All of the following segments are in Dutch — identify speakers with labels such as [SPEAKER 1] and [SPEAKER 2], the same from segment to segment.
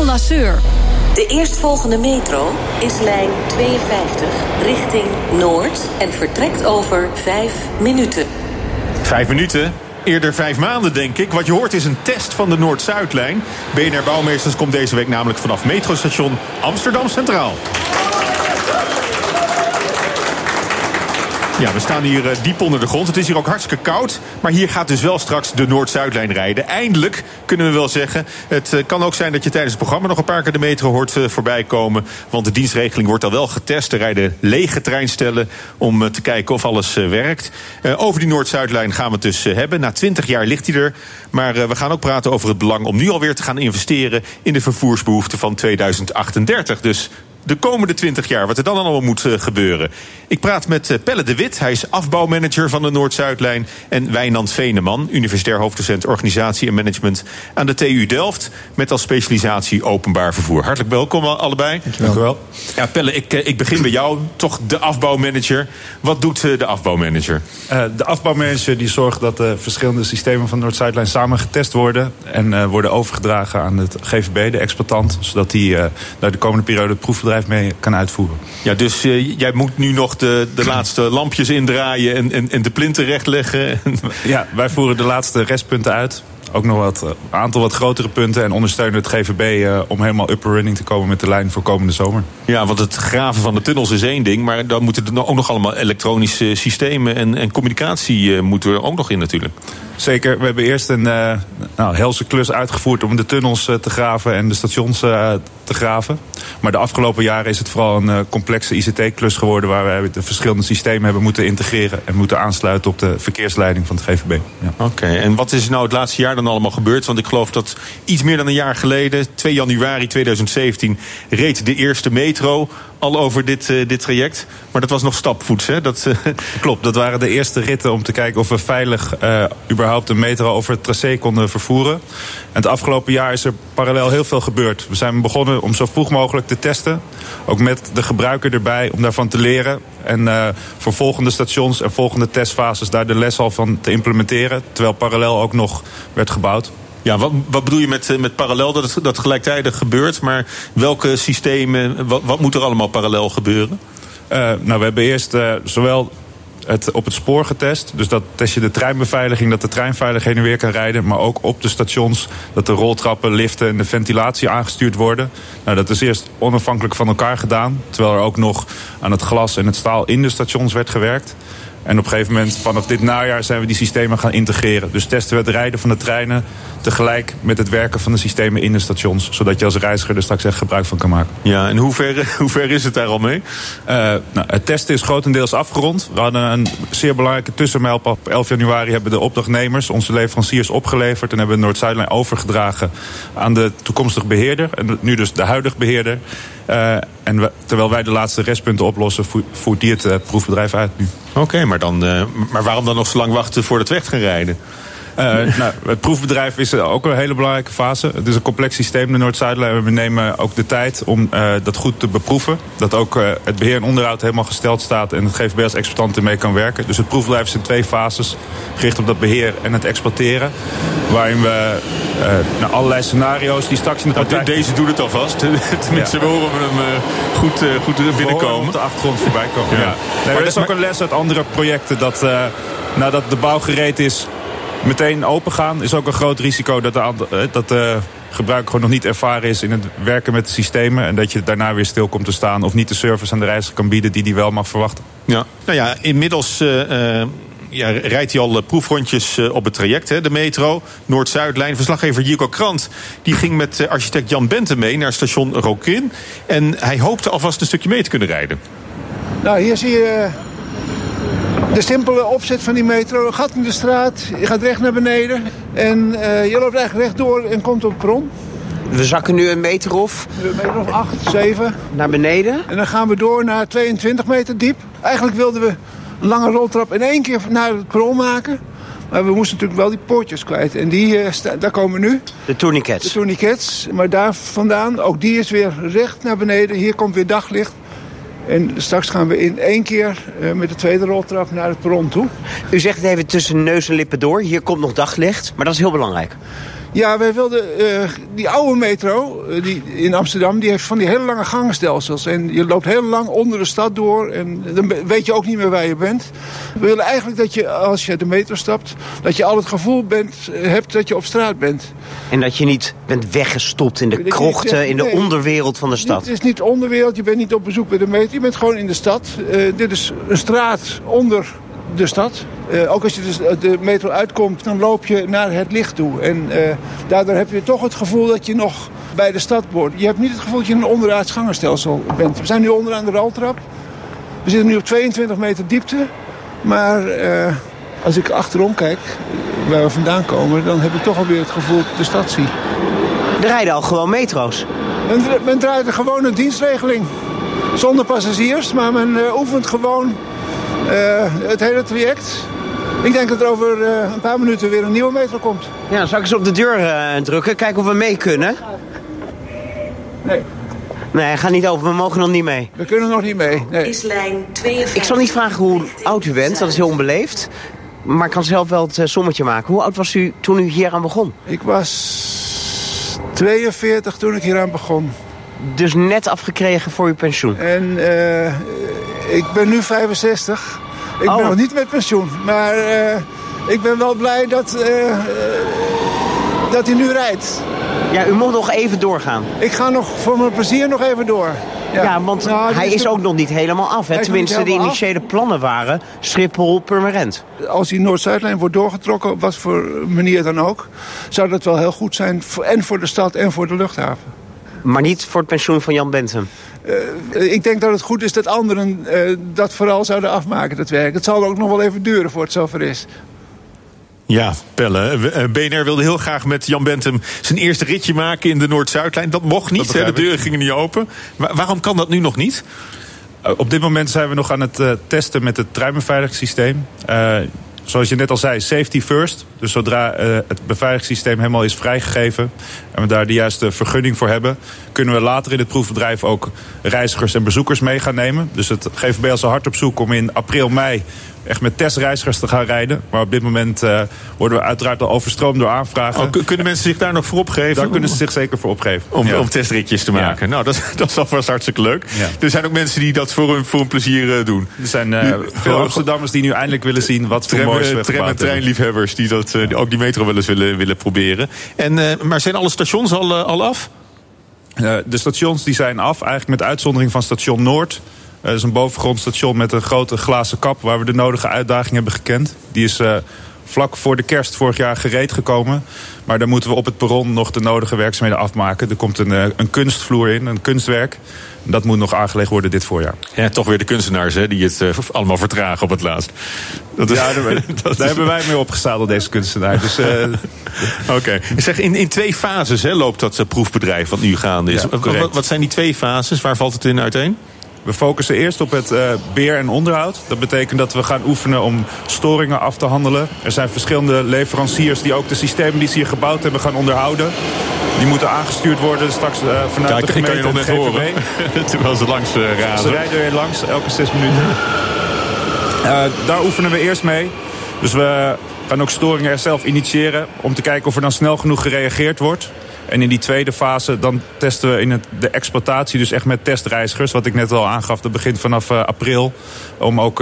[SPEAKER 1] Paul Lasseur.
[SPEAKER 2] De eerstvolgende metro is lijn 52 richting Noord en vertrekt over 5 minuten.
[SPEAKER 3] Vijf minuten? Eerder vijf maanden, denk ik. Wat je hoort is een test van de Noord-Zuidlijn. BNR Bouwmeesters komt deze week namelijk vanaf metrostation Amsterdam Centraal. Ja, we staan hier eh, diep onder de grond. Het is hier ook hartstikke koud. Maar hier gaat dus wel straks de Noord-Zuidlijn rijden. Eindelijk, kunnen we wel zeggen. Het eh, kan ook zijn dat je tijdens het programma nog een paar keer de metro hoort eh, voorbij komen. Want de dienstregeling wordt al wel getest. Er rijden lege treinstellen om te kijken of alles werkt. over die Noord-Zuidlijn gaan we het dus hebben. Na twintig jaar ligt hij er. Maar we gaan ook praten over het belang om nu alweer te gaan investeren in de vervoersbehoeften van 2038. Dus de komende 20 jaar, wat er dan allemaal moet uh, gebeuren. Ik praat met uh, Pelle de Wit, hij is afbouwmanager van de Noord-Zuidlijn. En Wijnand Veneman, universitair hoofddocent organisatie en management aan de TU Delft. Met als specialisatie openbaar vervoer. Hartelijk welkom allebei.
[SPEAKER 4] Dank u wel.
[SPEAKER 3] Ja, Pelle, ik, uh, ik begin bij jou, toch de afbouwmanager. Wat doet de afbouwmanager?
[SPEAKER 4] de afbouwmanager die zorgt dat de verschillende systemen van de Noord-Zuidlijn samen getest worden. En worden overgedragen aan het GVB, de exploitant. Zodat die naar de komende periode het proefbedrijf mee kan uitvoeren.
[SPEAKER 3] Ja, dus uh, jij moet nu nog de, de laatste lampjes indraaien en, en, en de plinten rechtleggen.
[SPEAKER 4] Ja, wij voeren de laatste restpunten uit ook nog wat een aantal wat grotere punten. En ondersteunen het GVB uh, om helemaal up and running te komen met de lijn voor komende zomer.
[SPEAKER 3] Ja, want het graven van de tunnels is één ding. Maar dan moeten er ook nog allemaal elektronische systemen en, en communicatie uh, moeten er ook nog in natuurlijk.
[SPEAKER 4] Zeker. We hebben eerst een uh, nou, helse klus uitgevoerd om de tunnels te graven en de stations te graven. Maar de afgelopen jaren is het vooral een complexe ICT-klus geworden... waar we de verschillende systemen hebben moeten integreren... en moeten aansluiten op de verkeersleiding van het GVB.
[SPEAKER 3] Ja. Oké, en wat is nou het laatste jaar dan allemaal gebeurd? Want ik geloof dat iets meer dan een jaar geleden, 2 januari 2017, reed de eerste metro al over dit, uh, dit traject. Maar dat was nog stapvoets, hè? Dat, uh...
[SPEAKER 4] Klopt, dat waren de eerste ritten om te kijken of we veilig uh, überhaupt een metro over het tracé konden vervoeren. En het afgelopen jaar is er parallel heel veel gebeurd. We zijn begonnen om zo vroeg mogelijk te testen. Ook met de gebruiker erbij om daarvan te leren. En voor volgende stations en volgende testfases daar de les al van te implementeren. Terwijl parallel ook nog werd gebouwd.
[SPEAKER 3] Ja, wat, wat bedoel je met, met parallel dat dat gelijktijdig gebeurt? Maar welke systemen, wat, moet er allemaal parallel gebeuren?
[SPEAKER 4] Uh, nou, we hebben eerst uh, zowel het op het spoor getest. Dus dat test je de treinbeveiliging, dat de trein veilig heen en weer kan rijden. Maar ook op de stations, dat de roltrappen, liften en de ventilatie aangestuurd worden. Nou, dat is eerst onafhankelijk van elkaar gedaan. Terwijl er ook nog aan het glas en het staal in de stations werd gewerkt. En op een gegeven moment, vanaf dit najaar, zijn we die systemen gaan integreren. Dus testen we het rijden van de treinen tegelijk met het werken van de systemen in de stations. Zodat je als reiziger er straks echt gebruik van kan maken.
[SPEAKER 3] Ja, en hoe ver, hoe ver is het daar al mee?
[SPEAKER 4] Uh, nou, het testen is grotendeels afgerond. We hadden een zeer belangrijke tussenmijlpaal. Op 11 januari hebben de opdrachtnemers, onze leveranciers, opgeleverd. En hebben de Noord-Zuidlijn overgedragen aan de toekomstige beheerder. En nu dus de huidige beheerder. Uh, en we, terwijl wij de laatste restpunten oplossen, voert die het uh, proefbedrijf uit nu.
[SPEAKER 3] Oké, maar, dan, uh, maar waarom dan nog zo lang wachten voor het weg gaan rijden?
[SPEAKER 4] Uh, nou, het proefbedrijf is ook een hele belangrijke fase. Het is een complex systeem, de Noord-Zuidlijn. We nemen ook de tijd om uh, dat goed te beproeven. Dat ook het beheer en onderhoud helemaal gesteld staat... en het GVB als exploitant ermee kan werken. Dus het proefbedrijf is in twee fases. Gericht op dat beheer en het exploiteren. Waarin we naar allerlei scenario's die straks in de praktijk...
[SPEAKER 3] Nou, deze doet het alvast. Tenminste, ja. we horen hem goed, goed binnenkomen.
[SPEAKER 4] op de achtergrond voorbij komen, ja. ja. Nee, er is ook een les uit andere projecten... dat nadat de bouw gereed is meteen open gaan is ook een groot risico dat de, dat de gebruiker gewoon nog niet ervaren is in het werken met de systemen. En dat je daarna weer stil komt te staan of niet de service aan de reiziger kan bieden die die wel mag verwachten.
[SPEAKER 3] Ja, nou ja, inmiddels. Uh, ja, rijdt hij al proefrondjes op het traject, hè, de metro, Noord-Zuidlijn. Verslaggever Jico Krant die ging met architect Jan Bente mee naar station Rokin. En hij hoopte alvast een stukje mee te kunnen rijden.
[SPEAKER 5] Nou, hier zie je
[SPEAKER 6] De simpele opzet van die metro, een gat in de straat, je gaat recht naar beneden en uh, je loopt eigenlijk rechtdoor en komt op bron.
[SPEAKER 5] We zakken nu een meter of...
[SPEAKER 6] Een meter of acht, zeven.
[SPEAKER 5] Naar beneden.
[SPEAKER 6] En dan gaan we door naar 22 meter diep. Eigenlijk wilden we een lange roltrap in één keer naar het perron maken. Maar we moesten natuurlijk wel die poortjes kwijt. En die, uh, daar komen nu.
[SPEAKER 5] De tourniquets.
[SPEAKER 6] De tourniquets. Maar daar vandaan, ook die is weer recht naar beneden. Hier komt weer daglicht. En straks gaan we in één keer uh, met de tweede roltrap naar het perron toe.
[SPEAKER 5] U zegt het even tussen neus en lippen door. Hier komt nog daglicht, maar dat is heel belangrijk.
[SPEAKER 6] Ja, wij wilden uh, die oude metro uh, die in Amsterdam, die heeft van die hele lange gangenstelsels. En je loopt heel lang onder de stad door en dan weet je ook niet meer waar je bent. We willen eigenlijk dat je, als je de metro stapt, dat je al het gevoel bent, hebt dat je op straat bent.
[SPEAKER 5] En dat je niet bent weggestopt in de krochten, in de onderwereld van de stad.
[SPEAKER 6] Het is niet onderwereld, je bent niet op bezoek bij de metro, je bent gewoon in de stad. Uh, dit is een straat onder de stad. Uh, ook als je dus de metro uitkomt, dan loop je naar het licht toe. En uh, daardoor heb je toch het gevoel dat je nog bij de stad wordt. Je hebt niet het gevoel dat je in een onderaards gangenstelsel bent. We zijn nu onderaan de roltrap. We zitten nu op 22 meter diepte. Maar uh, als ik achterom kijk, waar we vandaan komen... dan heb ik toch alweer het gevoel dat ik de stad zie.
[SPEAKER 5] Er rijden al gewoon metro's.
[SPEAKER 6] Men, men draait een gewone dienstregeling. Zonder passagiers, maar men oefent gewoon het hele traject. Ik denk dat er over uh, een paar minuten weer een nieuwe metro komt.
[SPEAKER 5] Ja, dan zal ik eens op de deur uh, drukken, kijken of we mee kunnen.
[SPEAKER 6] Nee.
[SPEAKER 5] Nee, ga niet over, we mogen nog niet mee.
[SPEAKER 6] We kunnen nog niet mee, nee.
[SPEAKER 2] Is lijn 52.
[SPEAKER 5] Ik zal niet vragen hoe oud u bent, dat is heel onbeleefd. Maar ik kan zelf wel het sommetje maken. Hoe oud was u toen u hier aan begon?
[SPEAKER 6] Ik was 42 toen ik hier aan begon.
[SPEAKER 5] Dus net afgekregen voor uw pensioen?
[SPEAKER 6] En uh, ik ben nu 65. Ik oh. ben nog niet met pensioen. Maar uh, ik ben wel blij dat, uh, dat hij nu rijdt.
[SPEAKER 5] Ja, u moet nog even doorgaan.
[SPEAKER 6] Ik ga nog voor mijn plezier nog even door.
[SPEAKER 5] Ja, ja want nou, hij is, is ook nog niet helemaal af. Hè? Tenminste, de initiële af. plannen waren Schiphol permanent.
[SPEAKER 6] Als die Noord-Zuidlijn wordt doorgetrokken, wat voor manier dan ook... zou dat wel heel goed zijn, voor, en voor de stad en voor de luchthaven.
[SPEAKER 5] Maar niet voor het pensioen van Jan Bentham?
[SPEAKER 6] Uh, ik denk dat het goed is dat anderen uh, dat vooral zouden afmaken, dat werk. Het zal ook nog wel even duren voor het zover is.
[SPEAKER 3] Ja, Pelle. BNR wilde heel graag met Jan Bentham zijn eerste ritje maken in de Noord-Zuidlijn. Dat mocht niet, dat de deuren gingen niet open. Maar waarom kan dat nu nog niet?
[SPEAKER 4] Uh, op dit moment zijn we nog aan het uh, testen met het treinbeveiligingssysteem. Uh, zoals je net al zei, safety first. Dus zodra het beveiligingssysteem helemaal is vrijgegeven... en we daar de juiste vergunning voor hebben... kunnen we later in het proefbedrijf ook reizigers en bezoekers mee gaan nemen. Dus het GVB is al hard op zoek om in april, mei echt met testreizigers te gaan rijden. Maar op dit moment uh, worden we uiteraard al overstroomd door aanvragen.
[SPEAKER 3] Oh, kunnen mensen zich daar nog voor opgeven?
[SPEAKER 4] Daar kunnen ze zich zeker voor opgeven.
[SPEAKER 3] Om, ja. om testritjes te maken. Ja. Nou, dat, dat is alvast hartstikke leuk. Ja. Er zijn ook mensen die dat voor hun, voor hun plezier uh, doen.
[SPEAKER 4] Er zijn uh, veel Amsterdammers die nu eindelijk willen zien wat voor moois we
[SPEAKER 3] tram- en treinliefhebbers die dat, ook die metro wel eens willen, willen proberen. En, maar zijn alle stations al, al af?
[SPEAKER 4] de stations die zijn af, eigenlijk met uitzondering van station Noord. Dat is een bovengrondstation met een grote glazen kap... waar we de nodige uitdagingen hebben gekend. Die is uh, vlak voor de kerst vorig jaar gereed gekomen. Maar daar moeten we op het perron nog de nodige werkzaamheden afmaken. Er komt een, uh, een kunstvloer in, een kunstwerk. Dat moet nog aangelegd worden dit voorjaar.
[SPEAKER 3] Ja, toch weer de kunstenaars hè, die het uh, allemaal vertragen op het laatst.
[SPEAKER 4] Dat is, ja, daar, dat daar hebben wij mee opgezadeld, deze kunstenaar. Dus, uh,
[SPEAKER 3] Oké. Okay. Zeg, in, in twee fases hè, loopt dat proefbedrijf wat nu gaande is.
[SPEAKER 4] Ja,
[SPEAKER 3] wat, wat zijn die twee fases? Waar valt het in uiteen?
[SPEAKER 4] We focussen eerst op het uh, beheer en onderhoud. Dat betekent dat we gaan oefenen om storingen af te handelen. Er zijn verschillende leveranciers die ook de systemen die ze hier gebouwd hebben gaan onderhouden. Die moeten aangestuurd worden straks uh, vanuit
[SPEAKER 3] Kijk,
[SPEAKER 4] de gemeente
[SPEAKER 3] kan je nog
[SPEAKER 4] en
[SPEAKER 3] net horen. Terwijl ze langs uh, razen.
[SPEAKER 4] Ze rijden weer langs, elke zes minuten. Daar oefenen we eerst mee. Dus we gaan ook storingen er zelf initiëren... om te kijken of er dan snel genoeg gereageerd wordt. En in die tweede fase dan testen we in het, de exploitatie, dus echt met testreizigers. Wat ik net al aangaf, dat begint vanaf uh, april. Om ook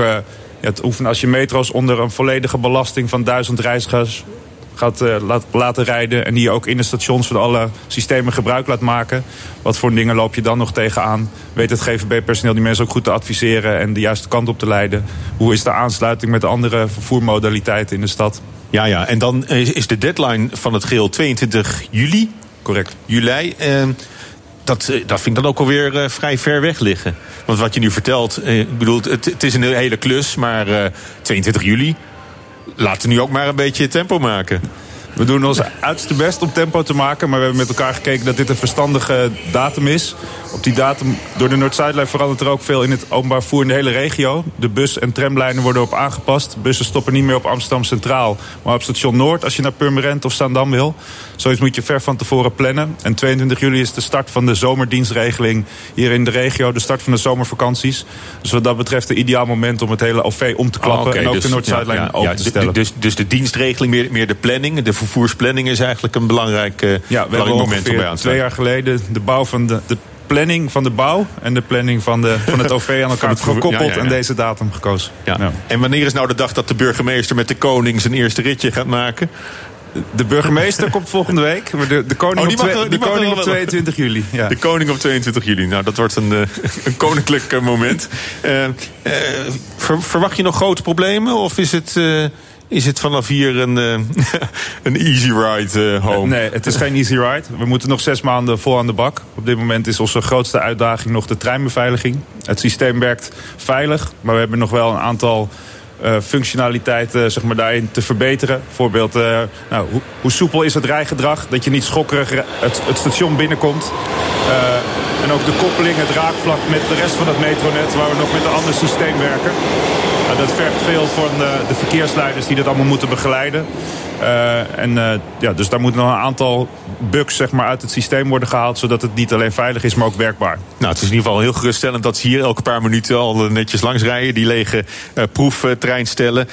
[SPEAKER 4] ja, te oefenen als je metro's onder een volledige belasting van duizend reizigers gaat laat, laten rijden. En die je ook in de stations van alle systemen gebruik laat maken. Wat voor dingen loop je dan nog tegenaan? Weet het GVB-personeel die mensen ook goed te adviseren en de juiste kant op te leiden? Hoe is de aansluiting met de andere vervoermodaliteiten in de stad?
[SPEAKER 3] Ja, ja. En dan is de deadline van het geel 22 juli.
[SPEAKER 4] Correct.
[SPEAKER 3] Juli. Uh, dat, eh, dat vind ik dan ook alweer uh, vrij ver weg liggen. Want wat je nu vertelt, uh, ik bedoel, het, het, is een hele klus, maar 22 juli, laten we nu ook maar een beetje tempo maken.
[SPEAKER 4] We doen ons uiterste best om tempo te maken. Maar we hebben met elkaar gekeken dat dit een verstandige datum is. Op die datum, door de Noord-Zuidlijn verandert er ook veel in het openbaar vervoer in de hele regio. De bus- en tramlijnen worden op aangepast. Bussen stoppen niet meer op Amsterdam Centraal, maar op station Noord als je naar Purmerend of Zaandam wil. Zoiets moet je ver van tevoren plannen. En 22 juli is de start van de zomerdienstregeling hier in de regio. De start van de zomervakanties. Dus wat dat betreft een ideaal moment om het hele OV om te klappen. Oh, okay, en ook dus, de Noord-Zuidlijn ja, open te stellen.
[SPEAKER 3] Dus, dus de dienstregeling, meer, meer de planning, de vervoersplanning is eigenlijk een belangrijk, uh, ja, belangrijk moment om bij aan te
[SPEAKER 4] Twee jaar geleden de bouw van de, de planning van de bouw en de planning van, de, van het OV aan elkaar gekoppeld en deze datum gekozen.
[SPEAKER 3] Ja. En wanneer is nou de dag dat de burgemeester met de koning zijn eerste ritje gaat maken?
[SPEAKER 4] De burgemeester komt volgende week. Maar de, de koning, oh, op, de koning op 22 juli.
[SPEAKER 3] Ja. De koning op 22 juli. Nou, dat wordt een, eh, een koninklijk eh, moment. Uh, uh, verwacht je nog grote problemen? Of is het is het vanaf hier een, uh, een easy ride uh, home?
[SPEAKER 4] Nee, het is geen easy ride. We moeten nog zes maanden vol aan de bak. Op dit moment is onze grootste uitdaging nog de treinbeveiliging. Het systeem werkt veilig, maar we hebben nog wel een aantal uh, functionaliteiten zeg maar, daarin te verbeteren. Bijvoorbeeld, nou, hoe, hoe, soepel is het rijgedrag? Dat je niet schokkerig het, het station binnenkomt. en ook de koppeling, het raakvlak met de rest van het metronet... waar we nog met een ander systeem werken. Dat vergt veel van de, de verkeersleiders die dat allemaal moeten begeleiden. Uh, en uh, ja, dus daar moeten nog een aantal bugs zeg maar, uit het systeem worden gehaald... zodat het niet alleen veilig is, maar ook werkbaar.
[SPEAKER 3] Nou, het is in ieder geval heel geruststellend dat ze hier elke paar minuten al netjes langs rijden. Die lege uh, proeftrein stellen.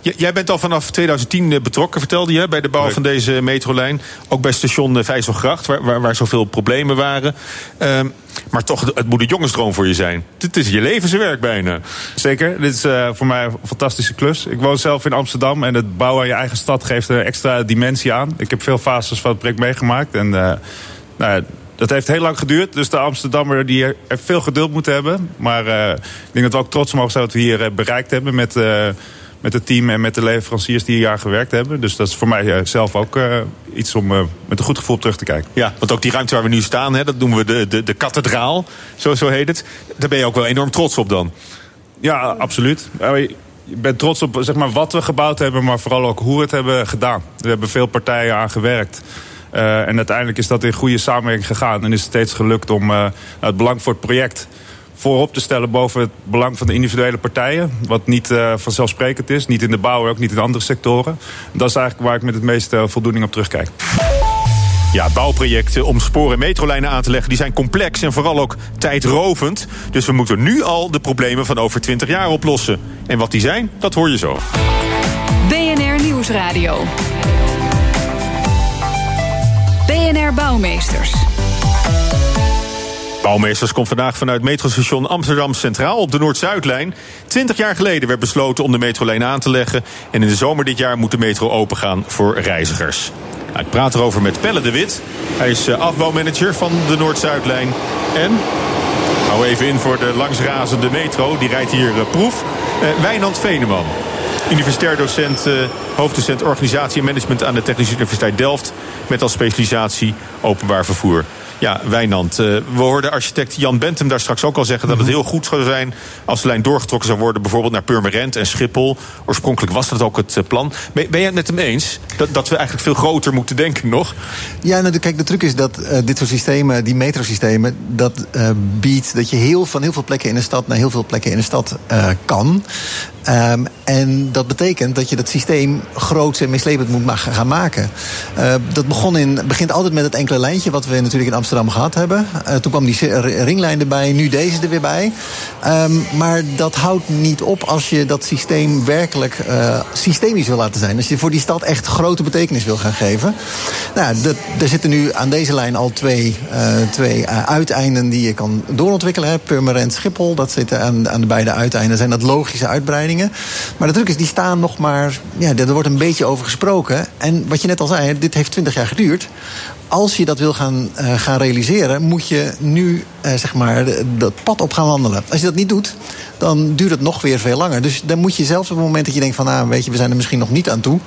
[SPEAKER 3] jij bent al vanaf 2010 betrokken, vertelde je, bij de bouw van deze metrolijn. Ook bij station Vijzelgracht, waar, waar, waar zoveel problemen waren. Maar toch, het moet een jongensdroom voor je zijn. Dit is je levenswerk bijna.
[SPEAKER 4] Zeker, dit is uh, voor mij een fantastische klus. Ik woon zelf in Amsterdam en het bouwen aan je eigen stad geeft een extra dimensie aan. Ik heb veel fases van het project meegemaakt. En uh, nou, dat heeft heel lang geduurd. Dus de Amsterdammer die er veel geduld moeten hebben. Maar uh, ik denk dat we ook trots mogen zijn wat we hier bereikt hebben met met het team en met de leveranciers die een jaar gewerkt hebben. Dus dat is voor mij eh, zelf ook uh, iets om uh, met een goed gevoel terug te kijken.
[SPEAKER 3] Ja, want ook die ruimte waar we nu staan, hè, dat noemen we de, de, de kathedraal, zo, zo heet het. Daar ben je ook wel enorm trots op dan.
[SPEAKER 4] Ja, absoluut. Je bent trots op zeg maar, wat we gebouwd hebben, maar vooral ook hoe we het hebben gedaan. Er hebben veel partijen aan gewerkt. Uh, en uiteindelijk is dat in goede samenwerking gegaan. En is het steeds gelukt om uh, het belang voor het project voorop te stellen boven het belang van de individuele partijen. Wat niet uh, vanzelfsprekend is. Niet in de bouw, ook niet in andere sectoren. Dat is eigenlijk waar ik met het meeste voldoening op terugkijk.
[SPEAKER 3] Ja, bouwprojecten om sporen en metrolijnen aan te leggen... die zijn complex en vooral ook tijdrovend. Dus we moeten nu al de problemen van over 20 jaar oplossen. En wat die zijn, dat hoor je zo.
[SPEAKER 1] BNR Nieuwsradio. BNR Bouwmeesters.
[SPEAKER 3] Bouwmeesters komt vandaag vanuit metrostation Amsterdam Centraal op de Noord-Zuidlijn. Twintig jaar geleden werd besloten om de metrolijn aan te leggen. En in de zomer dit jaar moet de metro opengaan voor reizigers. Ik praat erover met Pelle de Wit. Hij is eh, afbouwmanager van de Noord-Zuidlijn. En, hou even in voor de langsrazende metro, die rijdt hier eh, proef. Uh, Wijnand Veneman. Universitair docent, uh, hoofddocent organisatie en management aan de Technische Universiteit Delft. Met als specialisatie openbaar vervoer. Ja, Wijnand. Uh, we hoorden architect Jan Bentum daar straks ook al zeggen dat het mhm. heel goed zou zijn als de lijn doorgetrokken zou worden, bijvoorbeeld naar Purmerend en Schiphol. Oorspronkelijk was dat ook het uh, plan. Ben, ben, jij het met hem eens dat, dat we eigenlijk veel groter moeten denken nog?
[SPEAKER 7] Ja, nou, kijk, de truc is dat uh, dit soort systemen, die metrosystemen, dat biedt dat je heel, van heel veel plekken in de stad naar heel veel plekken in de stad kan. Um, en dat betekent dat je dat systeem groot en mislepend moet gaan maken. Uh, dat begon in, begint altijd met het enkele lijntje wat we natuurlijk in Amsterdam gehad hebben. Uh, toen kwam die ringlijn erbij, nu deze er weer bij. Um, maar dat houdt niet op als je dat systeem werkelijk uh, systemisch wil laten zijn. Als je voor die stad echt grote betekenis wil gaan geven. Nou, er zitten nu aan deze lijn al twee, twee uiteinden die je kan doorontwikkelen. Purmerend Schiphol, dat zitten aan, aan de beide uiteinden. Zijn dat logische uitbreidingen? Maar de druk is, die staan nog maar... Ja, er wordt een beetje over gesproken. En wat je net al zei, dit heeft 20 jaar geduurd als je dat wil gaan, uh, gaan realiseren, moet je nu uh, zeg maar dat pad op gaan wandelen. Als je dat niet doet, dan duurt het nog weer veel langer. Dus dan moet je zelfs op het moment dat je denkt van, nou, weet je, we zijn er misschien nog niet aan toe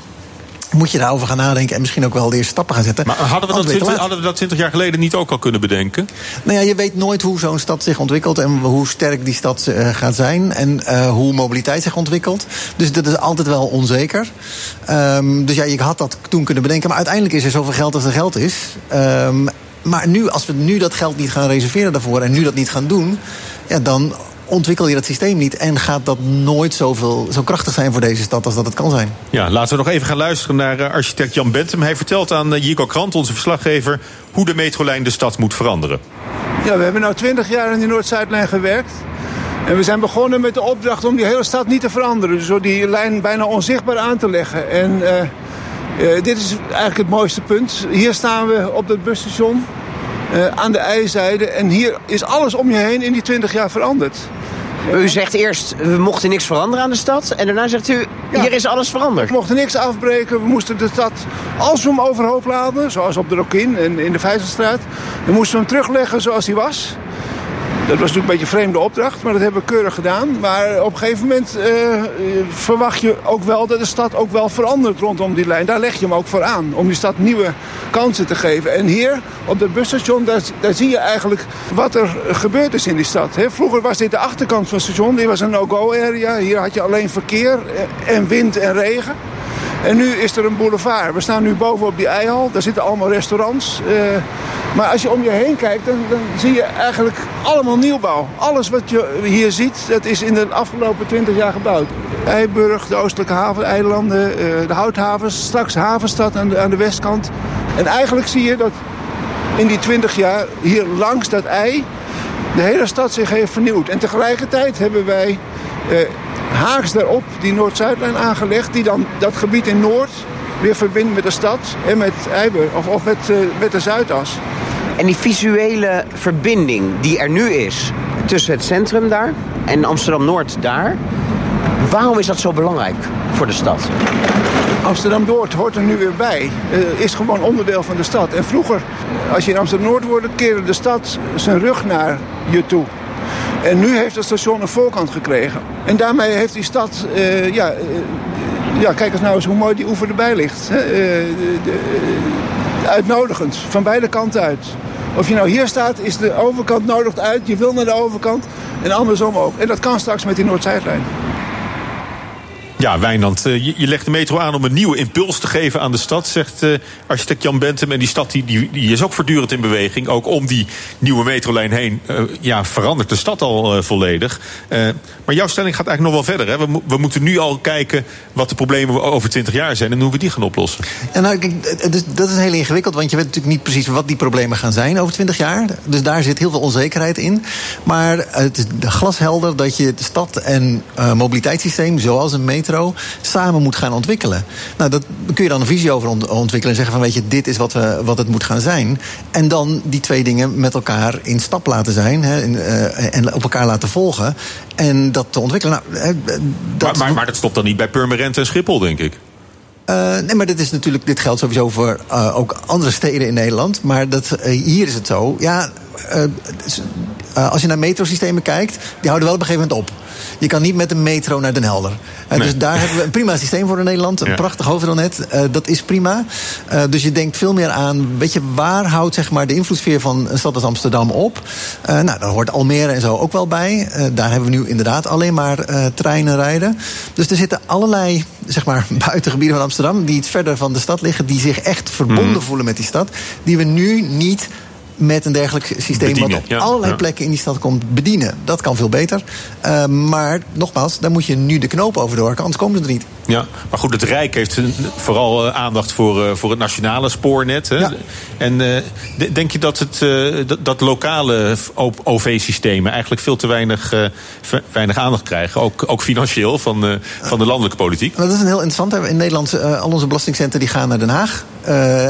[SPEAKER 7] moet je daarover gaan nadenken en misschien ook wel de eerste stappen gaan zetten.
[SPEAKER 3] Maar hadden we, dat 20, hadden we dat 20 jaar geleden niet ook al kunnen bedenken?
[SPEAKER 7] Nou ja, je weet nooit hoe zo'n stad zich ontwikkelt en hoe sterk die stad uh, gaat zijn en uh, hoe mobiliteit zich ontwikkelt. Dus dat is altijd wel onzeker. Um, dus ja, je had dat toen kunnen bedenken, maar uiteindelijk is er zoveel geld als er geld is. Um, maar nu, als we nu dat geld niet gaan reserveren daarvoor en nu dat niet gaan doen, ja, dan ontwikkel je dat systeem niet en gaat dat nooit zoveel, zo krachtig zijn voor deze stad als dat het kan zijn.
[SPEAKER 3] Ja, laten we nog even gaan luisteren naar uh, architect Jan Bentum. Hij vertelt aan uh, Jico Krant, onze verslaggever, hoe de metrolijn de stad moet veranderen.
[SPEAKER 6] Ja, we hebben nu 20 jaar aan die Noord-Zuidlijn gewerkt. En we zijn begonnen met de opdracht om die hele stad niet te veranderen. Dus door die lijn bijna onzichtbaar aan te leggen. En uh, uh, dit is eigenlijk het mooiste punt. Hier staan we op het busstation. Uh, aan de ijzijde. En hier is alles om je heen in die 20 jaar veranderd.
[SPEAKER 5] U zegt eerst, we mochten niks veranderen aan de stad. En daarna zegt u, ja, hier is alles veranderd.
[SPEAKER 6] We mochten niks afbreken. We moesten de stad, als we hem overhoop laden... zoals op de Rokin en in de Vijzelstraat... dan moesten we hem terugleggen zoals hij was. Dat was natuurlijk een beetje een vreemde opdracht, maar dat hebben we keurig gedaan. Maar op een gegeven moment uh, verwacht je ook wel dat de stad ook wel verandert rondom die lijn. Daar leg je hem ook voor aan, om die stad nieuwe kansen te geven. En hier, op het busstation, daar, zie je eigenlijk wat er gebeurd is in die stad. Vroeger was dit de achterkant van het station, dit was een no-go area. Hier had je alleen verkeer en wind en regen. En nu is er een boulevard. We staan nu boven op die eihal. Daar zitten allemaal restaurants. Uh, maar als je om je heen kijkt, dan, dan, zie je eigenlijk allemaal nieuwbouw. Alles wat je hier ziet, dat is in de afgelopen 20 jaar gebouwd. Eiburg, de oostelijke haveneilanden, uh, de houthavens. Straks havenstad aan de, aan de westkant. En eigenlijk zie je dat in die 20 jaar hier langs dat ei... de hele stad zich heeft vernieuwd. En tegelijkertijd hebben wij... Uh, haaks daarop die Noord-Zuidlijn aangelegd... die dan dat gebied in Noord weer verbindt met de stad en met Eiburg, of, of met, uh, met de Zuidas.
[SPEAKER 5] En die visuele verbinding die er nu is tussen het centrum daar en Amsterdam-Noord daar... waarom is dat zo belangrijk voor de stad?
[SPEAKER 6] Amsterdam-Noord hoort er nu weer bij. Uh, is gewoon onderdeel van de stad. En vroeger, als je in Amsterdam-Noord woonde... keerde de stad zijn rug naar je toe. En nu heeft het station een voorkant gekregen. En daarmee heeft die stad... Uh, ja, uh, ja, kijk eens nou eens hoe mooi die oever erbij ligt. Uitnodigend, van beide kanten uit. Of je nou hier staat, is de overkant nodigt uit. Je wil naar de overkant en andersom ook. En dat kan straks met die Noord-Zuidlijn.
[SPEAKER 3] Ja, Wijnand, je, je legt de metro aan om een nieuwe impuls te geven aan de stad, zegt uh, architect Jan Bentum. En die stad die, die, is ook voortdurend in beweging. Ook om die nieuwe metrolijn heen uh, ja, verandert de stad al volledig. maar jouw stelling gaat eigenlijk nog wel verder. Hè? We, we, moeten nu al kijken wat de problemen over 20 jaar zijn en hoe we die gaan oplossen.
[SPEAKER 7] Ja, nou, dus, dat is heel ingewikkeld, want je weet natuurlijk niet precies wat die problemen gaan zijn over 20 jaar. Dus daar zit heel veel onzekerheid in. Maar het is glashelder dat je de stad en mobiliteitssysteem, zoals een metro samen moet gaan ontwikkelen. Nou, dat kun je dan een visie over ontwikkelen en zeggen van weet je, dit is wat, we, wat het moet gaan zijn. En dan die twee dingen met elkaar in stap laten zijn hè, en, uh, en op elkaar laten volgen. En dat te ontwikkelen. Nou,
[SPEAKER 3] dat maar, maar, maar dat stopt dan niet bij Purmerend en Schiphol, denk ik.
[SPEAKER 7] Uh, nee, maar dit, is natuurlijk, dit geldt sowieso voor uh, ook andere steden in Nederland. Maar dat, uh, hier is het zo. Ja, als je naar metrosystemen kijkt, die houden wel op een gegeven moment op. Je kan niet met een metro naar Den Helder. Nee. Dus daar hebben we een prima systeem voor in Nederland. Een ja. prachtig hoofdrailnet. Uh, dat is prima. Uh, dus je denkt veel meer aan... weet je, waar houdt zeg maar, de invloedssfeer van een stad als Amsterdam op? Nou, daar hoort Almere en zo ook wel bij. daar hebben we nu inderdaad alleen maar treinen rijden. Dus er zitten allerlei zeg maar, buitengebieden van Amsterdam... die iets verder van de stad liggen... die zich echt verbonden mm. voelen met die stad... die we nu niet met een dergelijk systeem bedienen, wat op ja, allerlei ja. plekken in die stad komt bedienen. Dat kan veel beter. Uh, maar nogmaals, daar moet je nu de knoop over doorhakken, anders komen ze er niet.
[SPEAKER 3] Ja, maar goed, het Rijk heeft vooral aandacht voor, uh, voor het nationale spoornet. Hè? Ja. En uh, denk je dat, het, dat, dat, lokale OV-systemen eigenlijk veel te weinig, weinig aandacht krijgen? Ook, ook financieel van, van de landelijke politiek?
[SPEAKER 7] Nou, dat is een heel interessant. In Nederland, al onze belastingcenten die gaan naar Den Haag.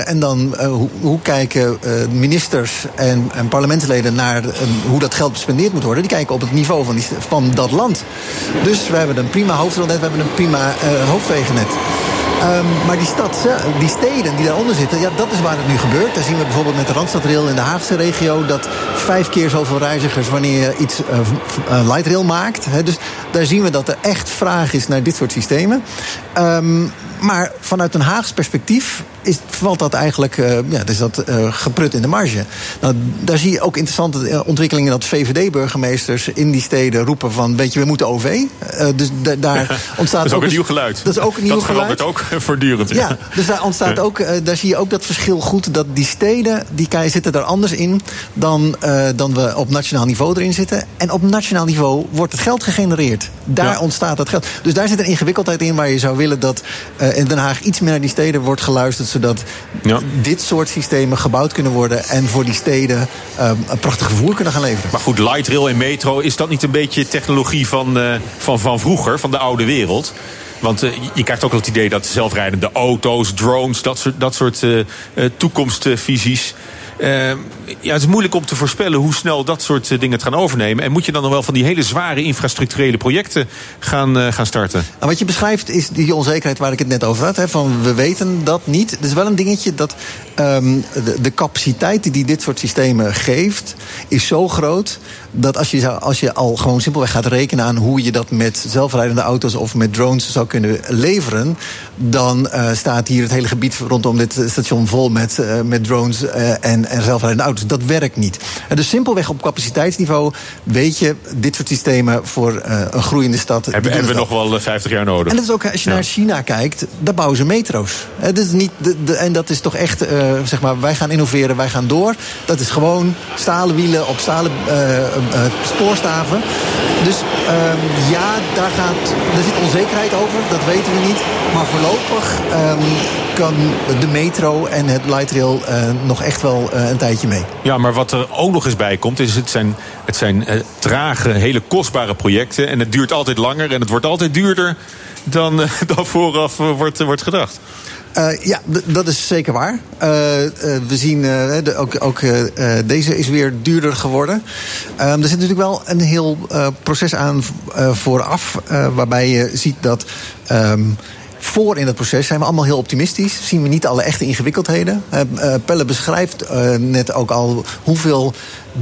[SPEAKER 7] en dan, hoe, hoe, kijken ministers en, en, parlementsleden naar hoe dat geld bespendeerd moet worden? Die kijken op het niveau van, die, van dat land. Dus we hebben een prima hoofdrolnet, we hebben een prima hoofdwegennet. Um, maar die stad, die steden die daaronder zitten, ja, dat is waar het nu gebeurt. Daar zien we bijvoorbeeld met de Randstadrail in de Haagse regio... dat vijf keer zoveel reizigers wanneer je iets uh, lightrail maakt. Dus daar zien we dat er echt vraag is naar dit soort systemen. Um, Maar vanuit een Haags perspectief is, valt dat eigenlijk uh, ja, is dat, uh, geprut in de marge. Nou, daar zie je ook interessante eh, ontwikkelingen dat VVD-burgemeesters in die steden roepen van weet je, we moeten OV. Uh, dus daar ontstaat
[SPEAKER 3] dat is ook,
[SPEAKER 7] een
[SPEAKER 3] nieuw geluid.
[SPEAKER 7] Dat is ook een nieuw
[SPEAKER 3] dat
[SPEAKER 7] geluid.
[SPEAKER 3] Dat verandert ook voortdurend.
[SPEAKER 7] Ja, ja dus daar ontstaat ook, daar zie je ook dat verschil goed dat die steden die zitten daar anders in dan, dan we op nationaal niveau erin zitten. En op nationaal niveau wordt het geld gegenereerd. Daar ja. ontstaat het geld. Dus daar zit een ingewikkeldheid in waar je zou willen dat in Den Haag iets meer naar die steden wordt geluisterd zodat ja. dit soort systemen gebouwd kunnen worden en voor die steden uh, een prachtig vervoer kunnen gaan leveren.
[SPEAKER 3] Maar goed, light rail en metro, is dat niet een beetje technologie van, uh, van, van vroeger, van de oude wereld? Want uh, je krijgt ook het idee dat zelfrijdende auto's, drones, dat soort, dat soort toekomstvisies. Ja, het is moeilijk om te voorspellen hoe snel dat soort dingen het gaan overnemen. En moet je dan nog wel van die hele zware infrastructurele projecten gaan, uh, gaan starten?
[SPEAKER 7] Nou, wat je beschrijft is die onzekerheid waar ik het net over had. Hè, van we weten dat niet. Het is wel een dingetje dat um, de, de capaciteit die dit soort systemen geeft, is zo groot dat als je, als je al gewoon simpelweg gaat rekenen aan hoe je dat met zelfrijdende auto's of met drones zou kunnen leveren, dan uh, staat hier het hele gebied rondom dit station vol met, met drones en, en zelfrijdende auto's. Dat werkt niet. En dus simpelweg op capaciteitsniveau weet je, dit soort systemen voor een groeiende stad.
[SPEAKER 3] Hebben, hebben we nog wel 50 jaar nodig.
[SPEAKER 7] En dat is ook, als je ja. naar China kijkt, daar bouwen ze metro's. Dat is niet de, de, en dat is toch echt, zeg maar, wij gaan innoveren, wij gaan door. Dat is gewoon stalen wielen op stalen uh, spoorstaven. Dus um, ja, daar, gaat, daar zit onzekerheid over, dat weten we niet. Maar voorlopig um, kan de metro en het light rail nog echt wel een tijdje mee.
[SPEAKER 3] Ja, maar wat er ook nog eens bij komt, is het zijn, het zijn uh, trage, hele kostbare projecten. En het duurt altijd langer en het wordt altijd duurder dan, dan vooraf wordt, wordt gedacht.
[SPEAKER 7] Ja, dat is zeker waar. We zien ook, ook deze is weer duurder geworden. er zit natuurlijk wel een heel proces aan vooraf, waarbij je ziet dat. Um, voor in het proces zijn we allemaal heel optimistisch. Zien we niet alle echte ingewikkeldheden. Uh, Pelle beschrijft uh, net ook al hoeveel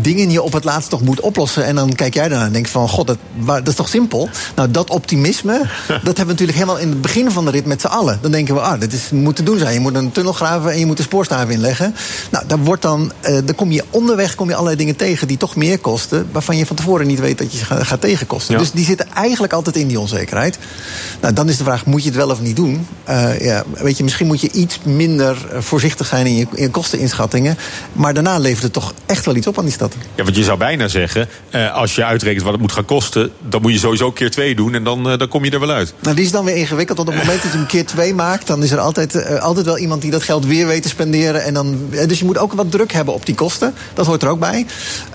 [SPEAKER 7] dingen je op het laatst toch moet oplossen. En dan kijk jij daarna en denkt van, god, dat, dat is toch simpel? Nou, dat optimisme, dat hebben we natuurlijk helemaal in het begin van de rit met z'n allen. Dan denken we, ah, dit is, moet te doen zijn. Je moet een tunnel graven en je moet een spoorstaven inleggen. Nou, dan, wordt dan, uh, dan kom je onderweg kom je allerlei dingen tegen die toch meer kosten... waarvan je van tevoren niet weet dat je ze gaat, tegenkosten. Ja. Dus die zitten eigenlijk altijd in die onzekerheid. Nou, dan is de vraag, moet je het wel of niet doen? Uh, ja, weet je, misschien moet je iets minder voorzichtig zijn in je, in je kosteninschattingen. Maar daarna levert het toch echt wel iets op aan die
[SPEAKER 3] Ja, want je zou bijna zeggen, uh, als je uitrekent wat het moet gaan kosten... dan moet je sowieso keer twee doen en dan, uh, dan kom je er wel uit.
[SPEAKER 7] Nou, die is dan weer ingewikkeld. Want op het moment dat je een keer twee maakt... dan is er altijd, uh, altijd wel iemand die dat geld weer weet te spenderen. En dan, dus je moet ook wat druk hebben op die kosten. Dat hoort er ook bij.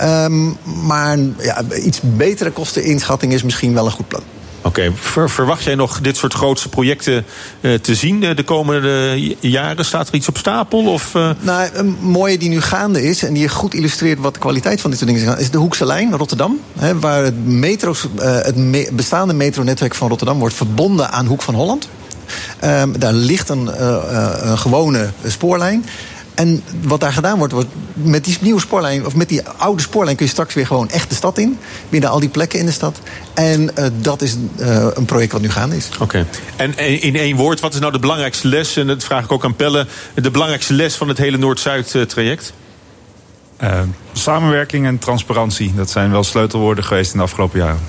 [SPEAKER 7] Um, maar ja, iets betere kosteninschatting is misschien wel een goed plan.
[SPEAKER 3] Oké, verwacht jij nog dit soort grootste projecten uh, te zien uh, de komende jaren? Staat er iets op stapel? Of, uh...
[SPEAKER 7] Nou, een mooie die nu gaande is en die goed illustreert wat de kwaliteit van dit soort dingen is, is de Hoekse Lijn, Rotterdam. Hè, waar het, metro's, het bestaande metronetwerk van Rotterdam wordt verbonden aan Hoek van Holland. Um, daar ligt een, een gewone spoorlijn. En wat daar gedaan wordt, wordt met die nieuwe spoorlijn, of met die oude spoorlijn kun je straks weer gewoon echt de stad in. Binnen al die plekken in de stad. En uh, dat is uh, een project wat nu gaande is.
[SPEAKER 3] Oké. Okay. En in één woord, wat is nou de belangrijkste les? En dat vraag ik ook aan Pelle. De belangrijkste les van het hele Noord-Zuid-traject?
[SPEAKER 4] Uh, samenwerking en transparantie. Dat zijn wel sleutelwoorden geweest in de afgelopen jaren.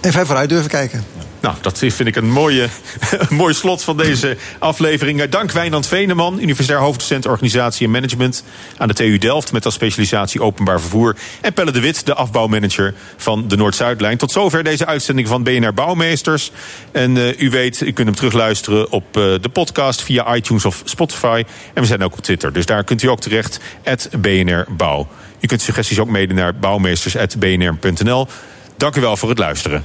[SPEAKER 7] En ver vooruit durven kijken.
[SPEAKER 3] Nou, dat vind ik een, mooie, mooi slot van deze aflevering. Dank Wijnand Veneman, universitair hoofddocent organisatie en management aan de TU Delft met als specialisatie openbaar vervoer. En Pelle de Wit, de afbouwmanager van de Noord-Zuidlijn. Tot zover deze uitzending van BNR Bouwmeesters. En uh, u weet, u kunt hem terugluisteren op uh, de podcast via iTunes of Spotify. En we zijn ook op Twitter, dus daar kunt u ook terecht. BNR Bouw. U kunt suggesties ook mede naar bouwmeesters.bnr.nl. Dank u wel voor het luisteren.